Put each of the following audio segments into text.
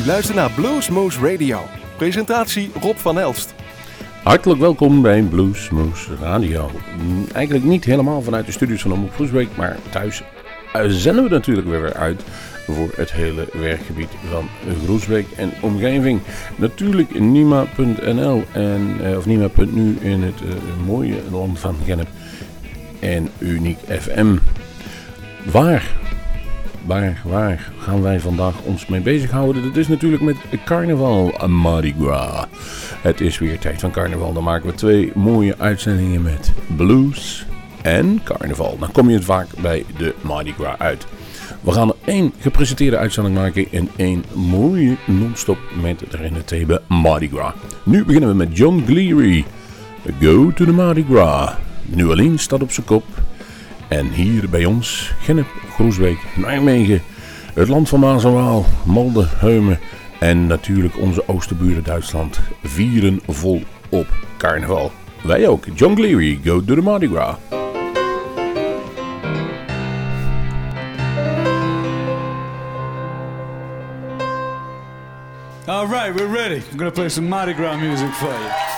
U luistert naar Bluesmoose Radio. Presentatie Rob van Elst. Hartelijk welkom bij Bluesmoose Radio. Mm, Eigenlijk niet helemaal vanuit de studios van Omroep Groesbeek, maar thuis eh, zenden we natuurlijk weer uit voor het hele werkgebied van Groesbeek en omgeving. Natuurlijk Nima.nl en eh, of Nima.nu in het eh, mooie land van Gennep en Uniek FM. Waar, waar, gaan wij vandaag ons mee bezighouden? Dat is natuurlijk met carnaval Mardi Gras. Het is weer tijd van carnaval. Dan maken we twee mooie uitzendingen met blues en carnaval. Dan kom je het vaak bij de Mardi Gras uit. We gaan er één gepresenteerde uitzending maken en één mooie non-stop met erin het Mardi Gras. Nu beginnen we met John Gleary. Go to the Mardi Gras. New Orleans staat op zijn kop. En hier bij ons, Gennep, Groesbeek, Nijmegen, het land van Maas en Waal, Malden, Heumen en natuurlijk onze oosterburen Duitsland vieren vol op carnaval. Wij ook. John Gleary, Go to the Mardi Gras. All right, we're ready. I'm gonna play some Mardi Gras music for you.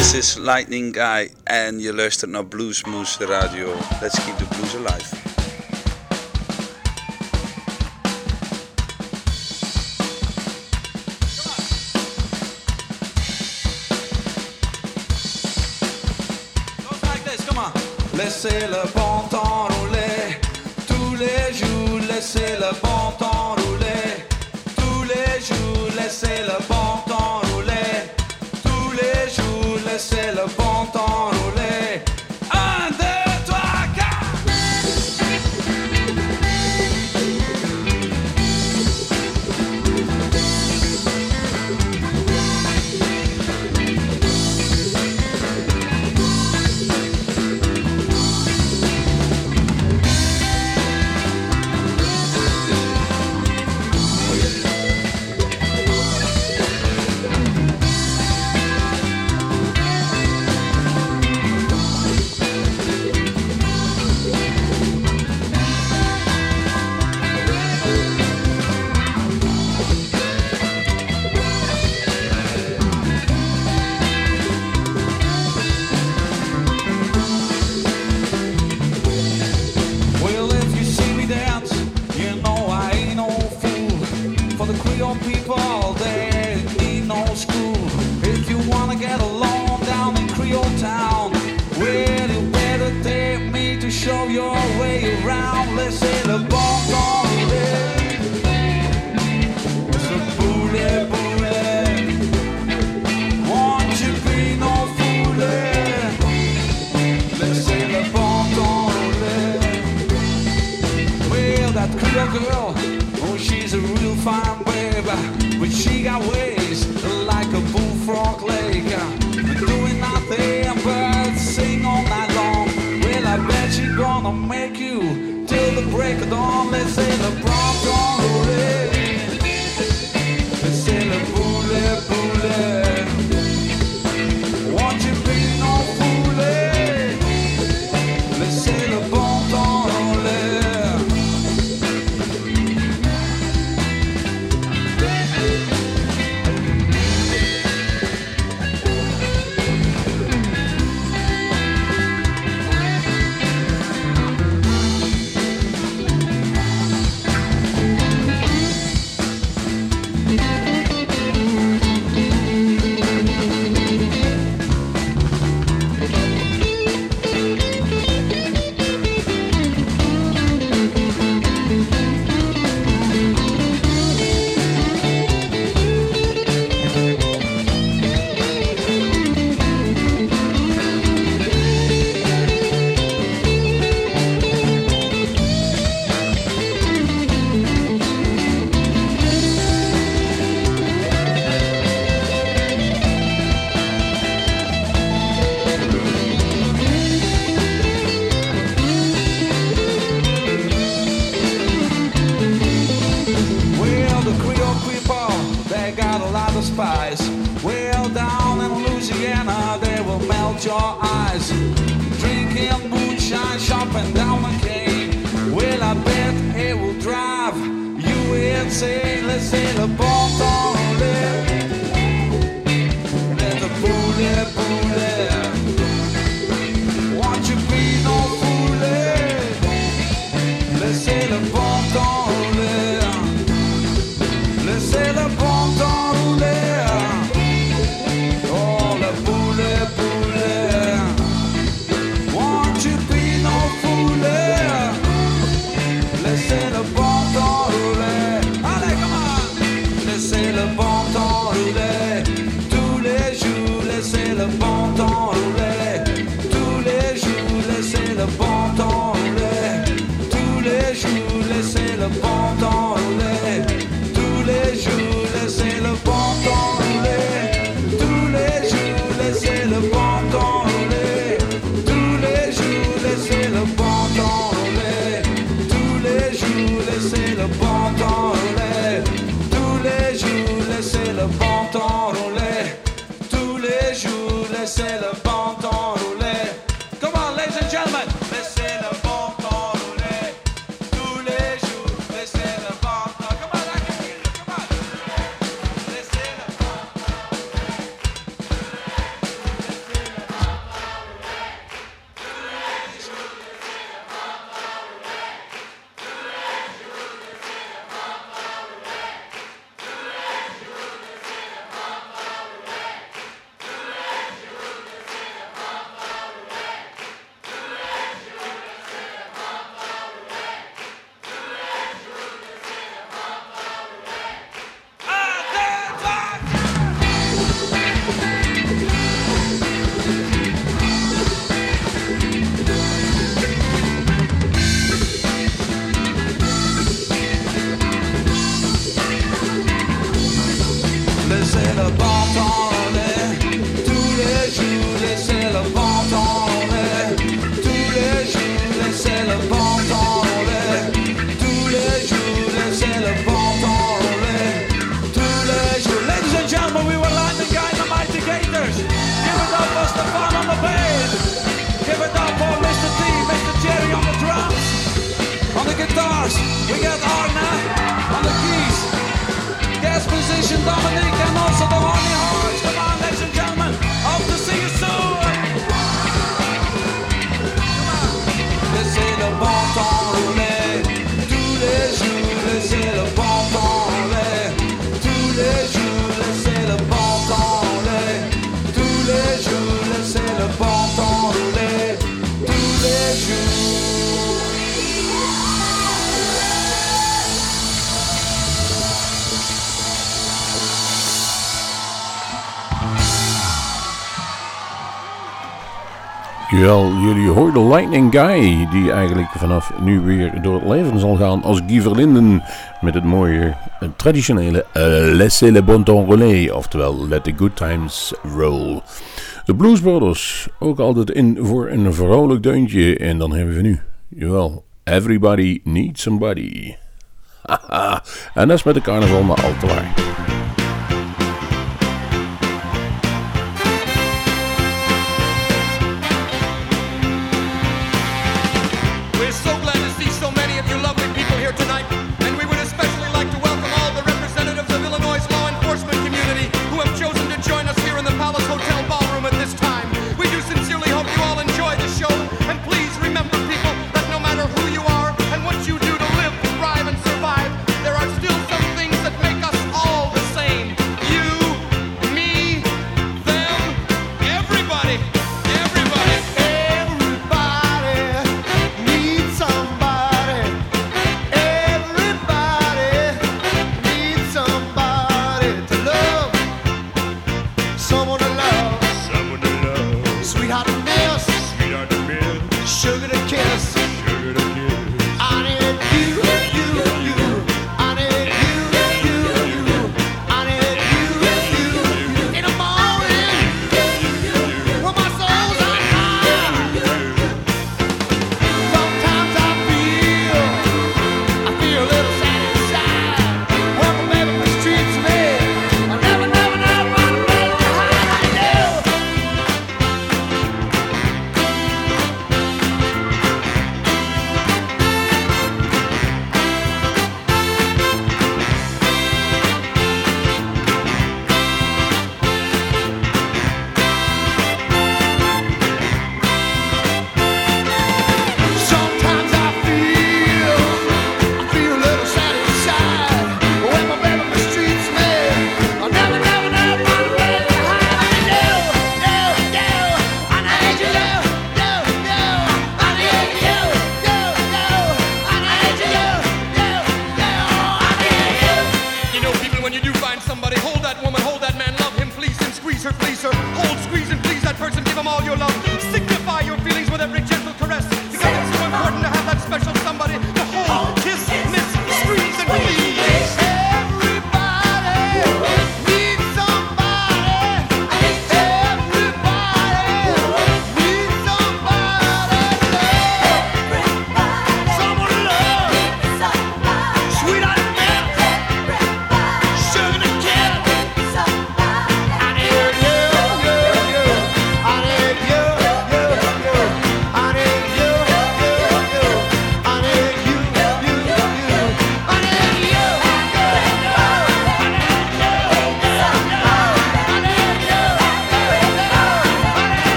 This is Lightning Guy en je luistert naar Blues Moose Radio. Let's keep the blues alive. Come on. Let's sail upon could only say sing, let's sail aboard. Wel, jullie hoorden Lightning Guy, die eigenlijk vanaf nu weer door het leven zal gaan als Guy Verlinden. Met het mooie, traditionele eh, Laissez le bon temps rouler, oftewel Let the good times roll. De Blues Brothers, ook altijd in voor een vrolijk deuntje. En dan hebben we nu, jawel, Everybody Needs Somebody. Haha, en dat is met de carnaval maar al te.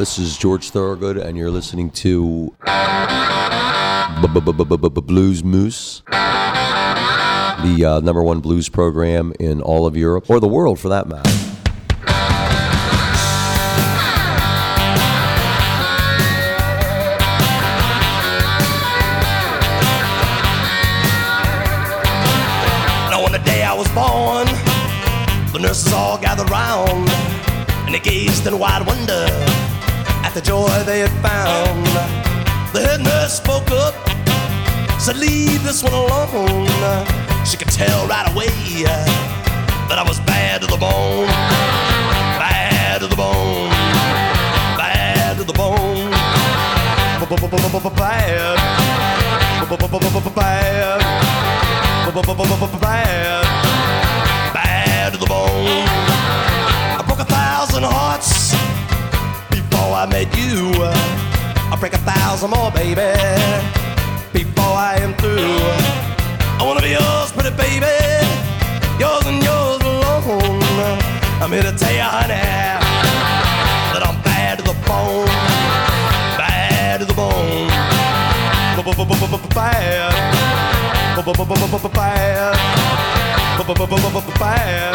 this is George Thorogood, and you're listening to Blues Moose, the uh, number one blues program in all of Europe, or the world for that matter. The day I was born, the nurses all gathered round and they gazed in wide wonder at the joy they had found. The head nurse spoke up, said, Leave this one alone. She could tell right away that I was bad to the bone. Bad to the bone. Bad to the bone. Bad. Bad. Bad. Met you. I'll break a thousand more, baby, before I am through. I wanna be yours, pretty baby, yours and yours alone. I'm here to tell you, honey, that I'm bad to the bone, bad to the bone, bad, bad, bad,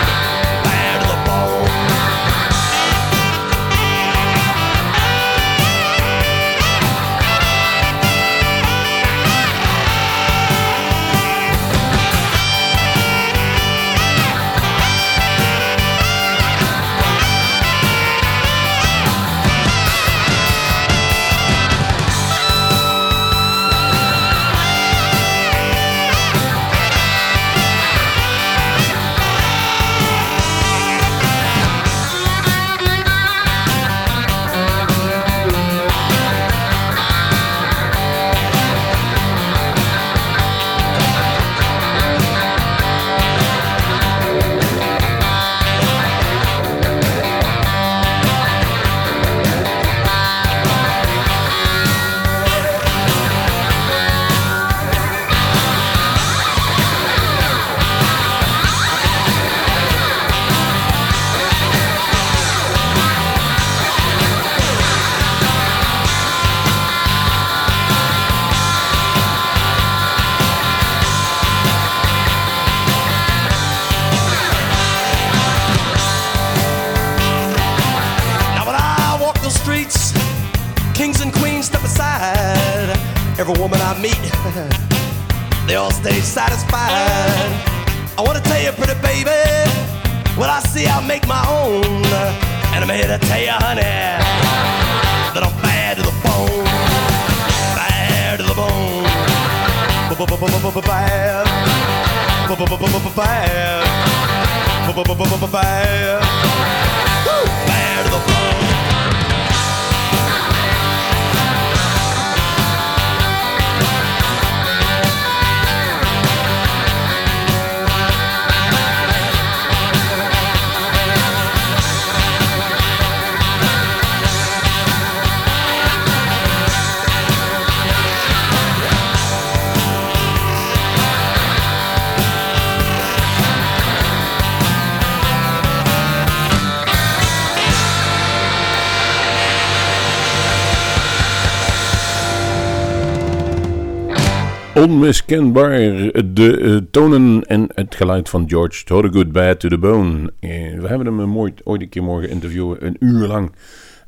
Every woman I meet, they all stay satisfied. I wanna tell you, pretty baby, what I see I make my own. And I'm here to tell you, honey, that I'm bad to the bone. Bad to the bone. Bad. Bad. Bad. Onmiskenbaar de eh, tonen en het geluid van George Thorogood Bad to the Bone. Eh, we hebben hem mooi, ooit een keer mogen interviewen, een uur lang.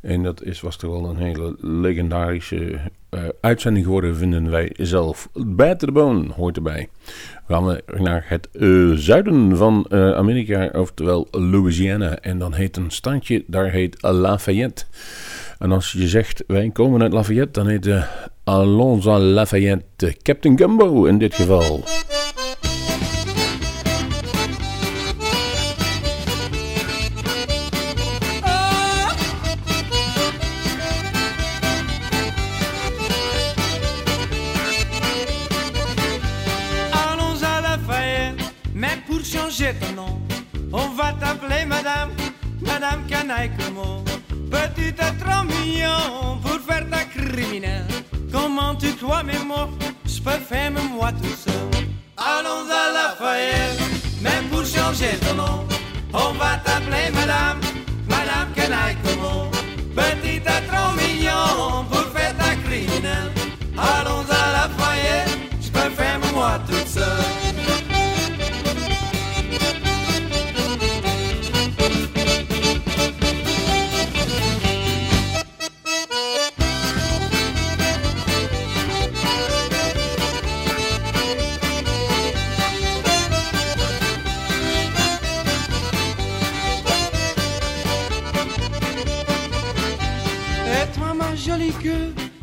En dat is, was toch wel een hele legendarische eh, uitzending geworden, vinden wij zelf. Bad to the Bone hoort erbij. We gaan we naar het zuiden van Amerika, oftewel Louisiana. En dan heet een standje, daar heet Lafayette. En als je zegt, wij komen uit Lafayette, dan heet de Allons à Lafayette. Captain Gumbo in dit geval. On va t'appeler Madame, Madame Canaille Como. Petite trop mignon Comment tu crois, mais moi, je peux faire moi tout seul. Allons à Lafayette, même pour changer ton nom. On va t'appeler madame, madame Canaille comment Petite à trop mignon pour faire ta criminelle. Allons à Lafayette, je peux faire moi toute seule.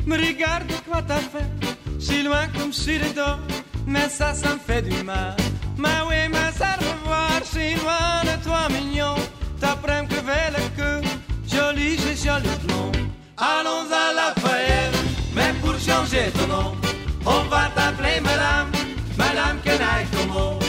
Me regarde quoi t'as fait. Si loin comme dos, mais ça, ça me fait du mal. Mais oui, mais ça revoir, si loin de toi, mignon. T'apprends que fait le queue, joli, j'ai joli blond. Allons à la fête, mais pour changer ton nom, on va t'appeler madame, madame Kenaï Como.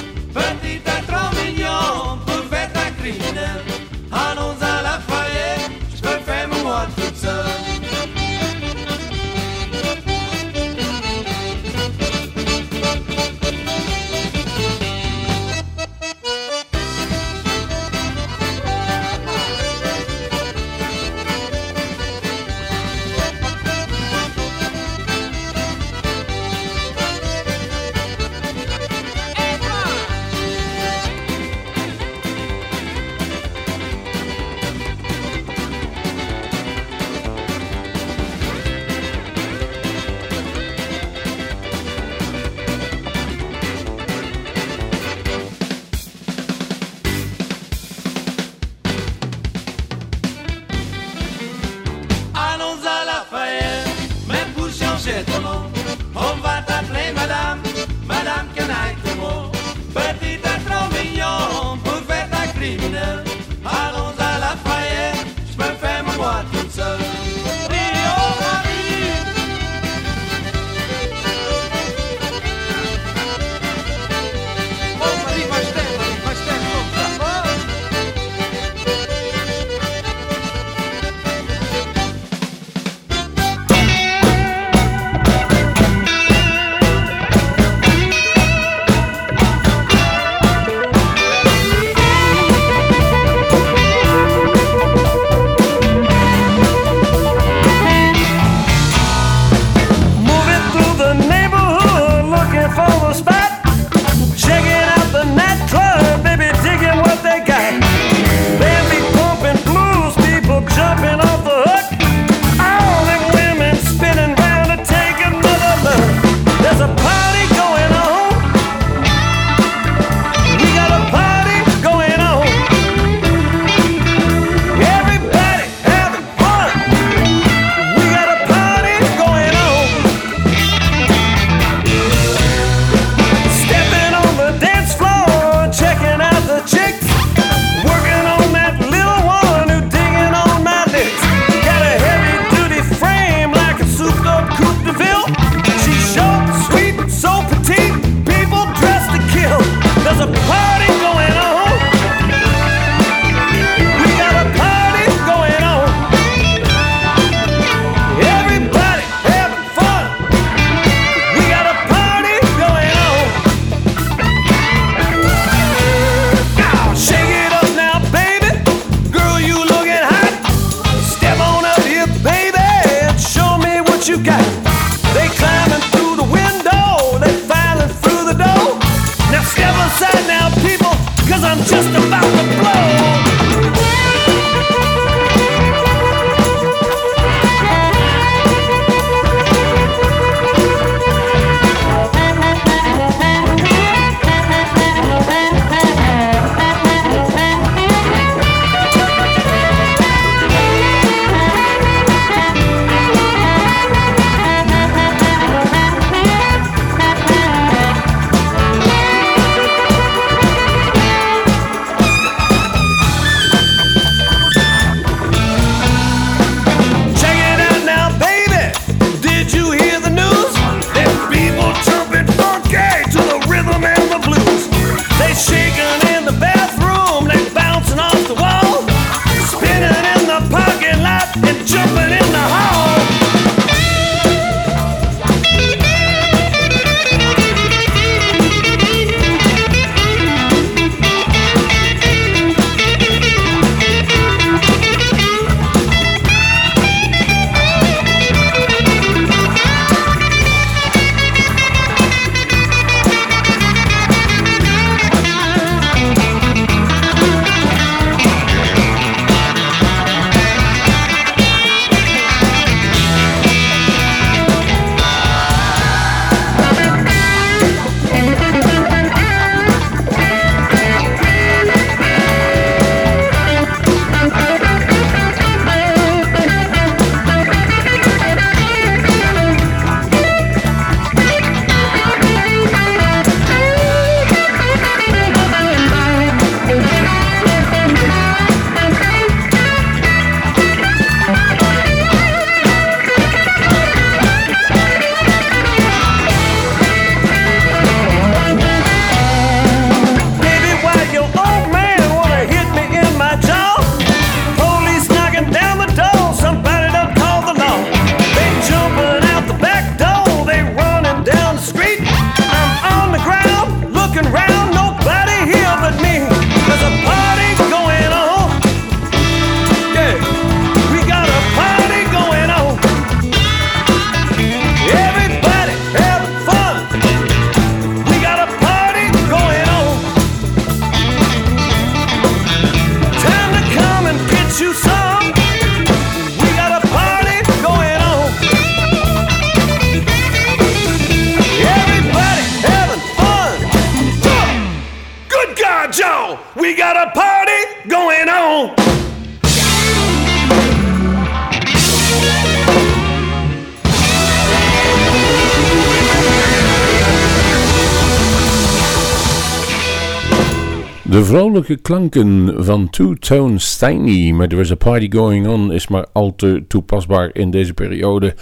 De vrolijke klanken van Two Tone Steiny met There's a Party Going On is maar al te toepasbaar in deze periode.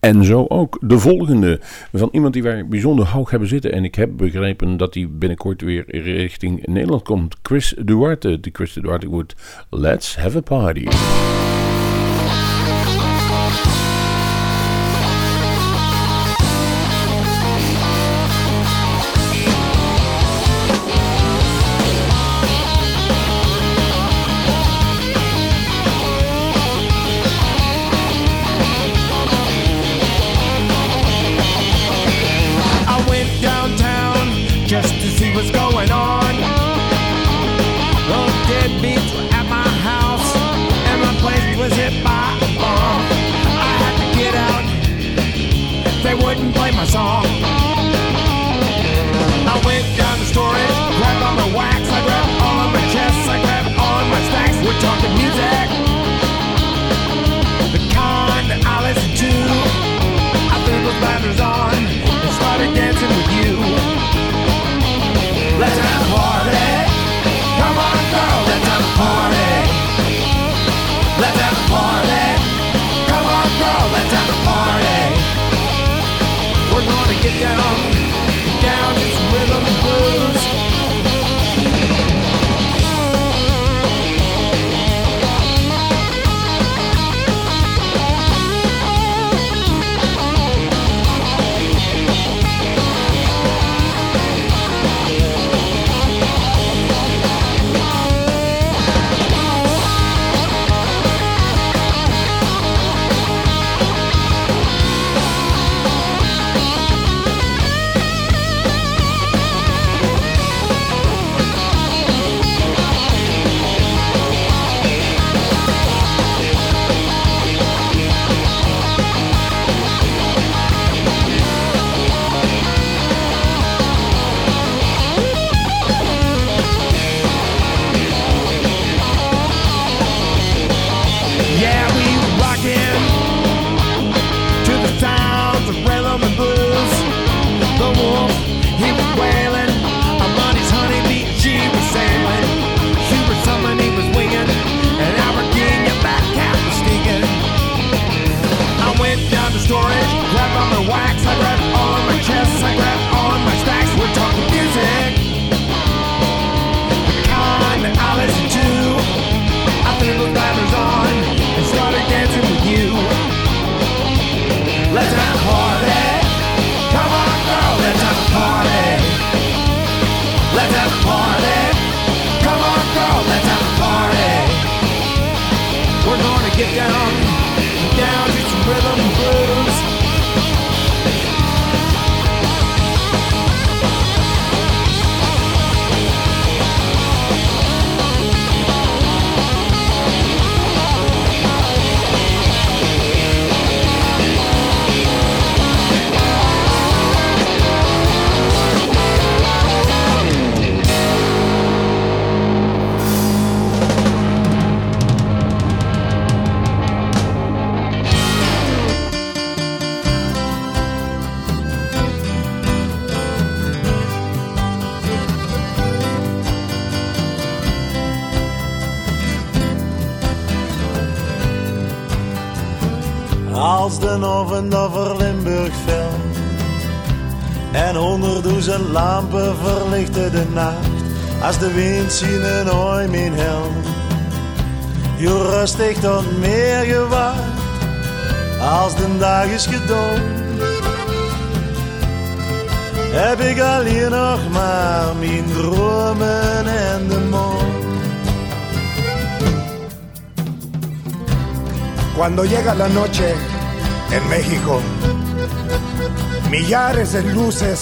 En zo ook de volgende van iemand die wij bijzonder hoog hebben zitten. En ik heb begrepen dat hij binnenkort weer richting Nederland komt. Chris Duarte. De Chris Duarte wordt Let's Have a Party. De nacht Als de wind zien een ooi mijn helm Je rustig tot meer gewacht Als de dag is gedaan. Heb ik alleen nog maar mijn dromen en de maan. Cuando llega la noche en México, millares de luces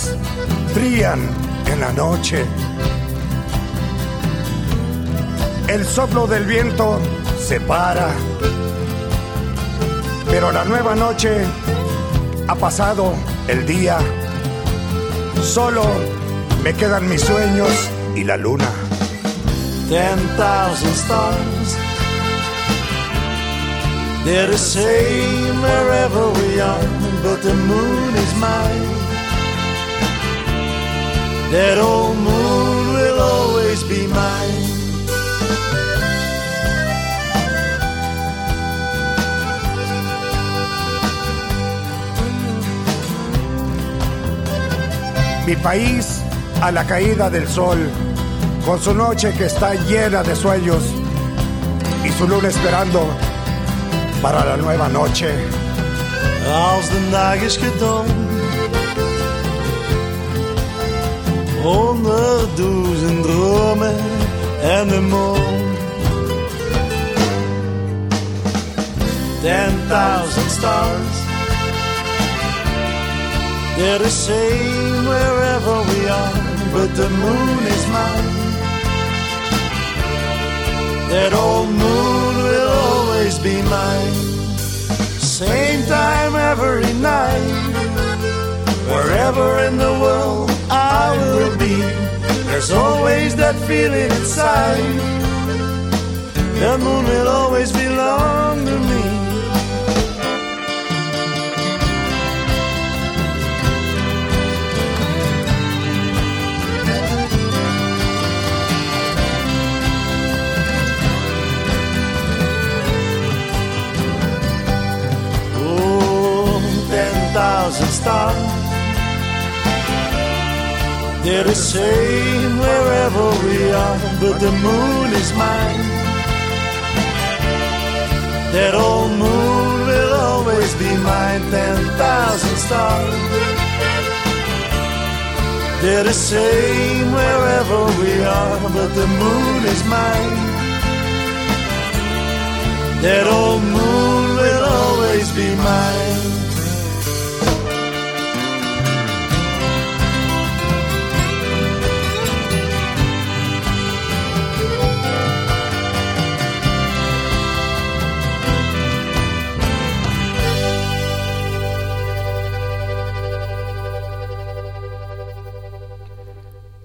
brillan en la noche. El soplo del viento se para, pero la nueva noche ha pasado el día. Solo me quedan mis sueños y la luna. Ten thousand stars They're the same wherever we are, but the moon is mine. That old moon will always be mine. Mi país a la caída del sol, con su noche que está llena de sueños y su luna esperando para la nueva noche. Als de dag is gedaan, honderdduizend dromen en de maan. Ten thousand stars, they're the same wherever we are, but the moon is mine. That old moon will always be mine. Same time every night. Wherever in the there's always that feeling inside. The moon will always belong to me. Oh, thousand stars. They're the same wherever we are, but the moon is mine. That old moon will always be mine. Ten thousand stars. They're the same wherever we are, but the moon is mine. That old moon will always be mine.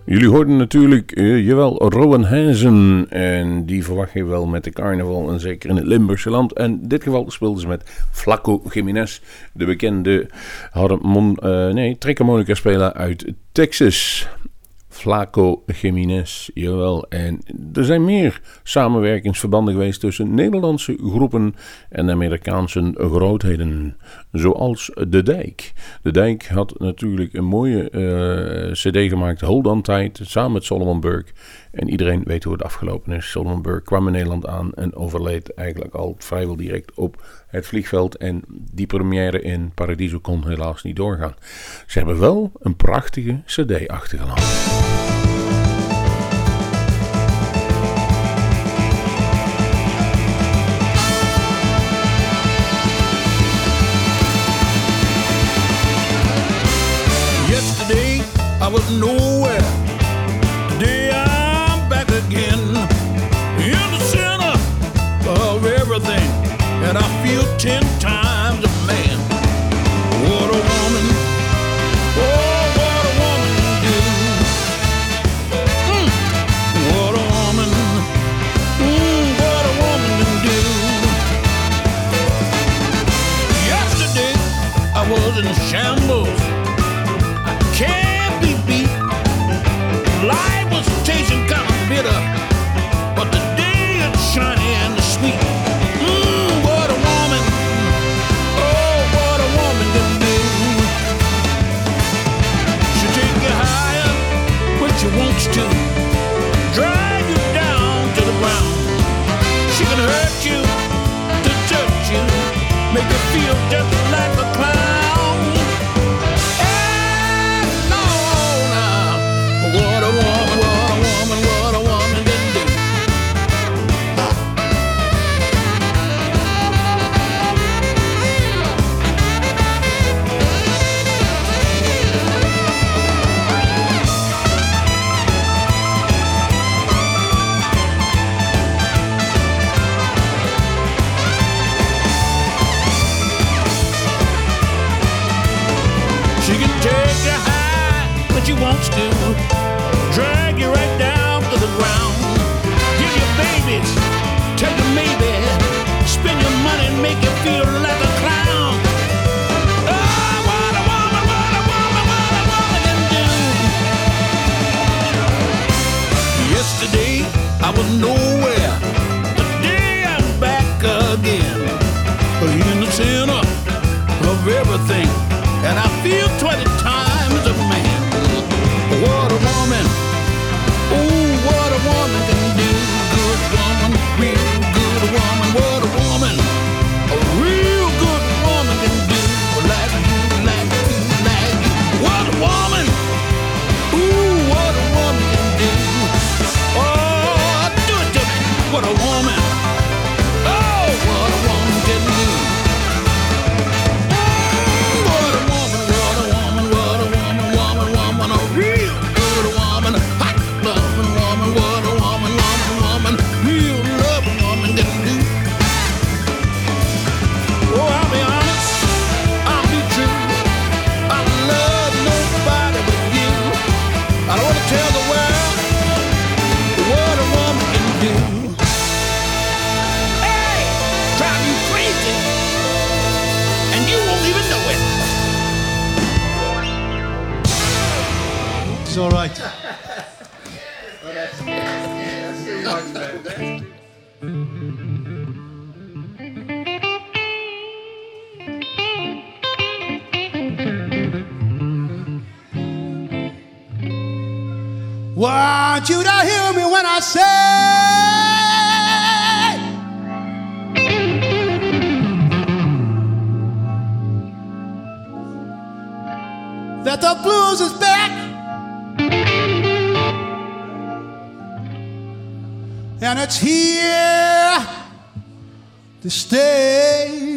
Jullie hoorden natuurlijk, eh, jawel, Rowan Hansen. En die verwacht je wel met de carnaval. En zeker in het Limburgse land. En in dit geval speelden ze met Flaco Jiménez. De bekende harmon, eh nee, trekkharmonica speler uit Texas. Flaco Jiménez, jawel. En er zijn meer samenwerkingsverbanden geweest tussen Nederlandse groepen en Amerikaanse grootheden. Zoals De Dijk. De Dijk had natuurlijk een mooie eh, cd gemaakt, Hold On Tight, samen met Solomon Burke. En iedereen weet hoe het afgelopen is. Solomon Burke kwam in Nederland aan en overleed eigenlijk al vrijwel direct op het vliegveld. En die première in Paradiso kon helaas niet doorgaan. Ze hebben wel een prachtige cd achtergelaten. I was nowhere. Today I'm back again in the center of everything, and I feel ten Want you to hear me when I say that the blues is back and it's here to stay.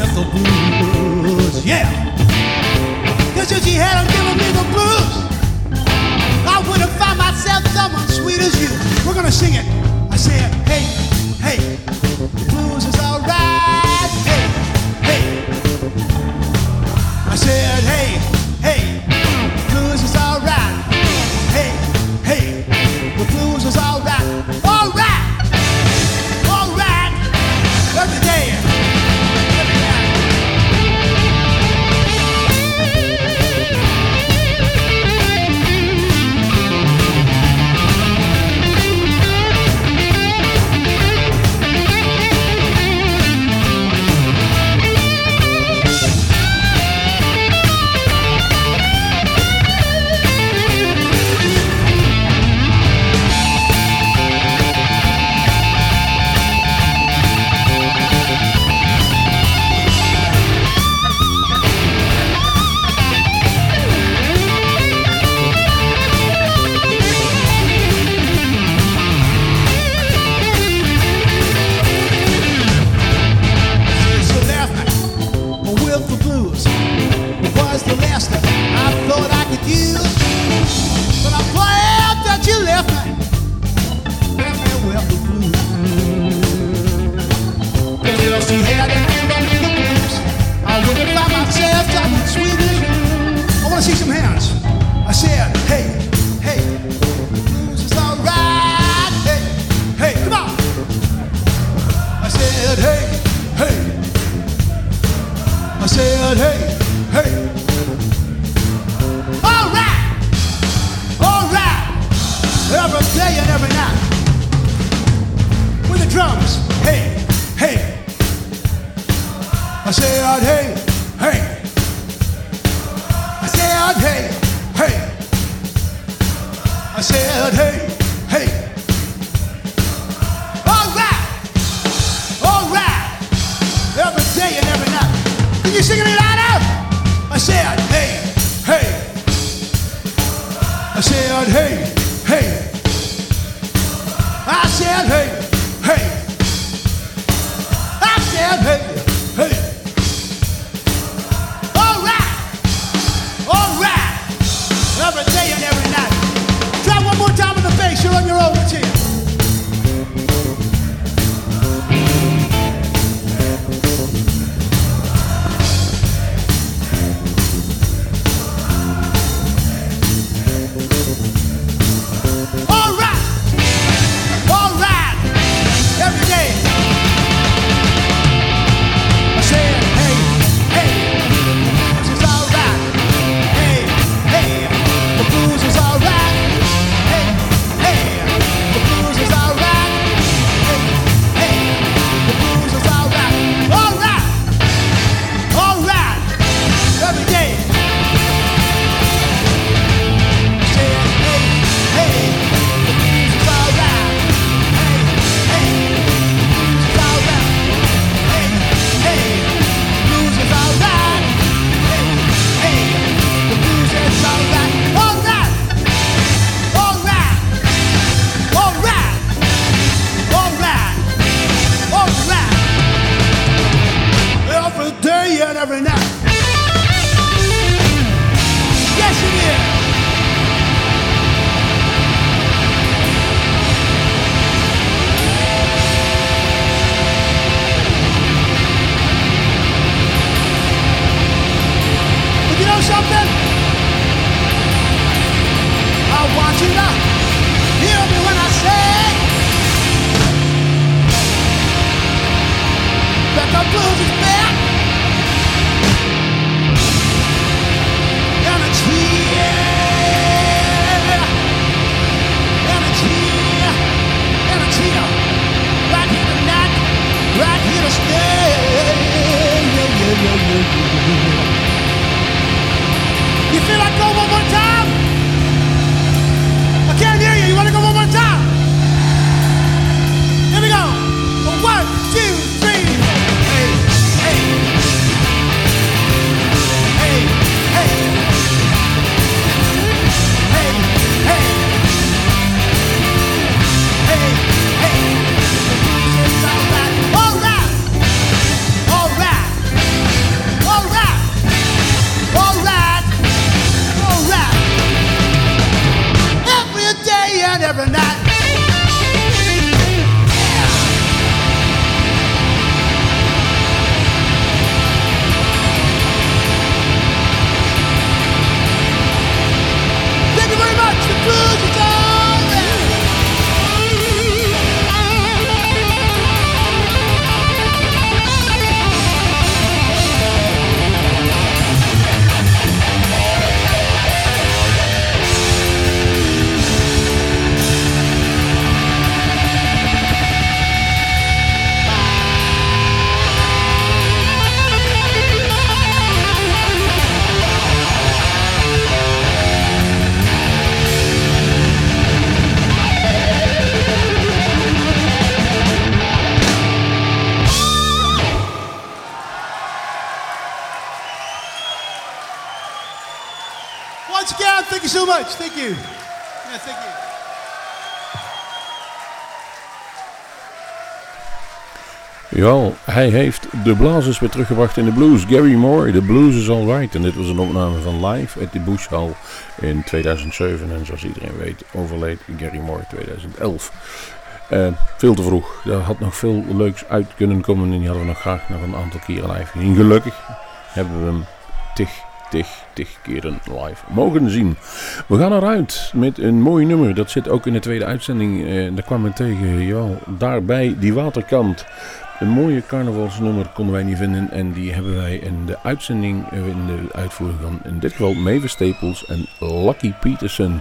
with the blues. Yeah. Cause if she hadn't given me the blues, I would have found myself someone sweet as you. We're gonna sing it. I said, hey, hey. I said, hey, hey. All right, all right. Every day and every night. With the drums, hey, hey. I said, hey, hey. I said, hey, hey. I said, hey. singing it louder? I said, hey, hey. I said, hey, hey. I said, hey. Jawel, hij heeft de blazers weer teruggebracht in de blues. Gary Moore, The Blues is Alright. En dit was een opname van live at the Bush Hall in 2007. En zoals iedereen weet, overleed Gary Moore 2011. Eh, veel te vroeg. Er had nog veel leuks uit kunnen komen. En die hadden we nog graag nog een aantal keren live gezien. Gelukkig hebben we hem tig, tig, tig keren live mogen zien. We gaan eruit met een mooi nummer. Dat zit ook in de tweede uitzending. Eh, daar kwam ik tegen. Jawel, daarbij die waterkant. Een mooie carnavalsnummer konden wij niet vinden. En die hebben wij in de uitzending, eh, in de uitvoering van in dit geval Mavis Staples en Lucky Peterson.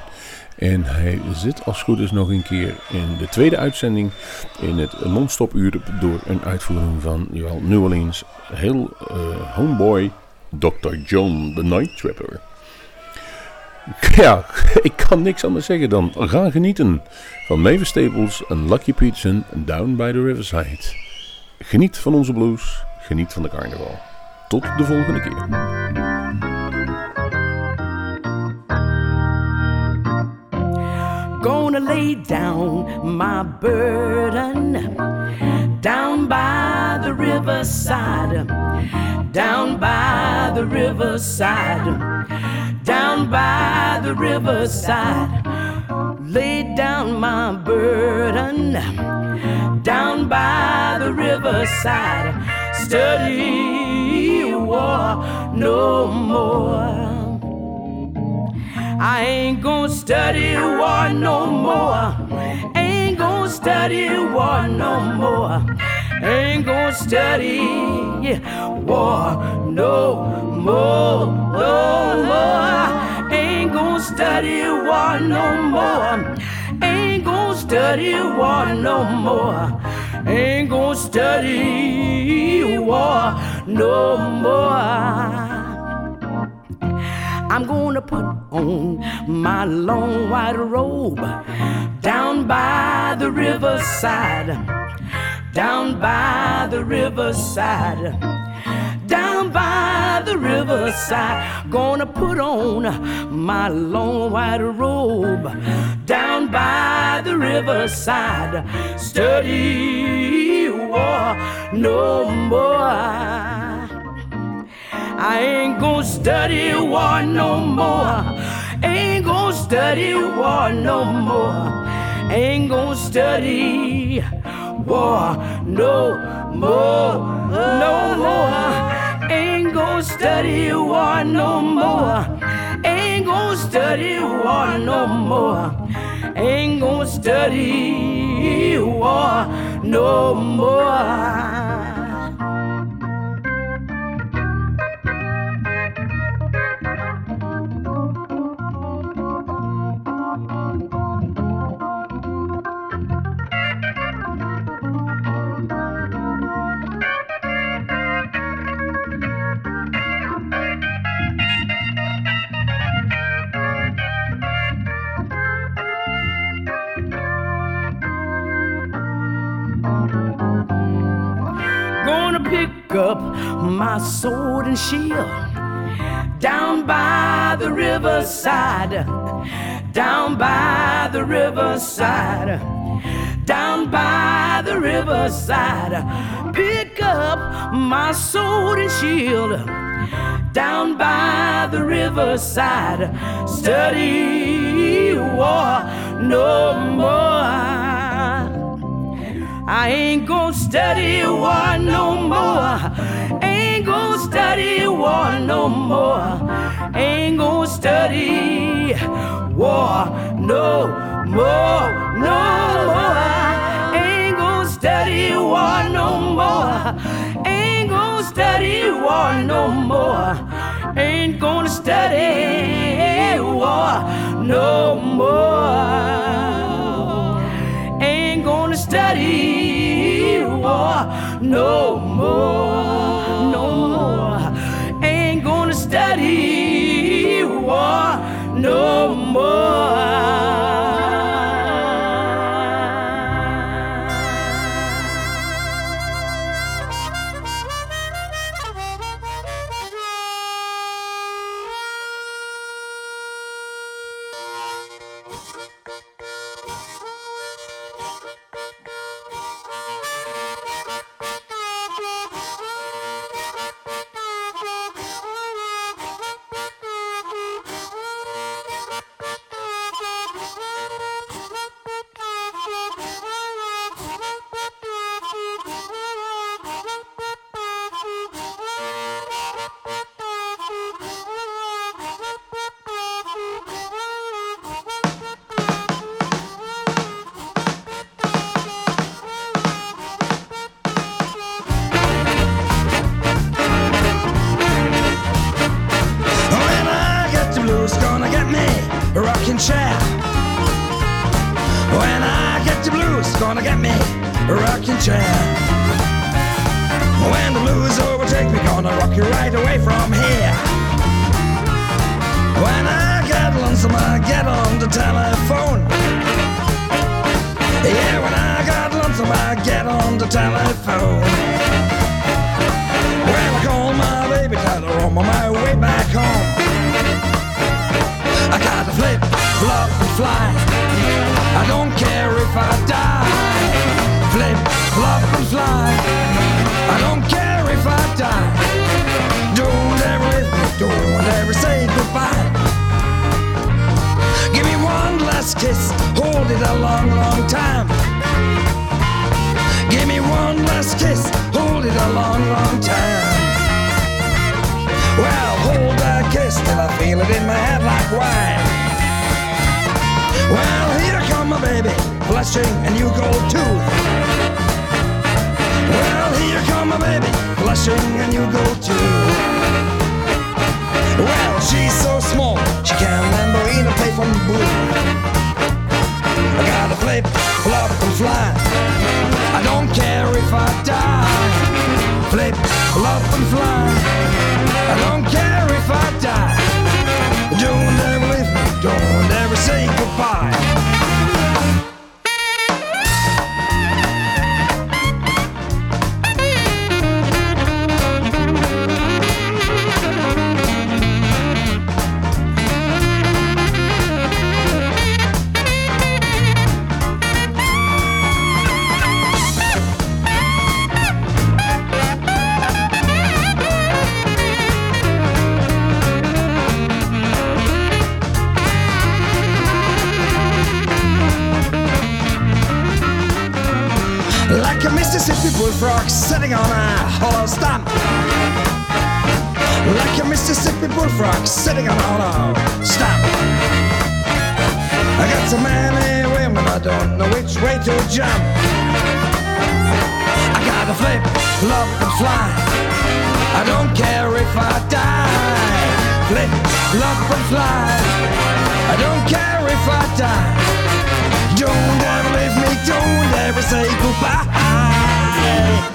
En hij zit als goed is nog een keer in de tweede uitzending in het non-stop uur door een uitvoering van jawel, New Orleans heel eh, homeboy Dr. John the Night Trapper. Ja, ik kan niks anders zeggen dan gaan genieten van Mavis Staples en Lucky Peterson Down by the Riverside. Geniet van onze blues, geniet van de carnaval. Tot de volgende keer. gonna lay down my burden down by the riverside, down by the riverside, down by the riverside. Lay down my burden down by the riverside. Study war no more. I ain't gonna study war no more. Ain't gonna study war no more. Ain't gonna study war no more. No more. Ain't gonna study war no more. Study war no more. Ain't gonna study war no more. I'm gonna put on my long white robe down by the riverside, down by the riverside, the riverside. Gonna put on my long white robe down by the riverside. Study war no more. I ain't gonna study war no more. Ain't gonna study war no more. Ain't gonna study war no more. No more. Gonna study war no more. Ain't gonna study war no more. Ain't gonna study war no more. And shield down by the riverside, down by the riverside, down by the riverside. Pick up my sword and shield down by the riverside. Study war no more. I ain't gonna study war no more. Study war no more. Ain't gonna study war no more. No more. Ain't gonna study war no more. Ain't gonna study war no more. Ain't gonna study war no more ain't gonna study war no more, no more. Sing and you go too. Well, here come my baby, blushing and you go too. Well, she's so small, she can't remember a play from the blue. I gotta flip, flop, and fly. I don't care if I die. Flip, flop, and fly. I don't care if I die. Goodbye. Sitting on a hollow stump. Like a Mississippi bullfrog sitting on a hollow stump. I got so many women, I don't know which way to jump. I gotta flip, flop, and fly. I don't care if I die. Flip, flop, and fly. I don't care if I die. Don't ever leave me, don't ever say goodbye.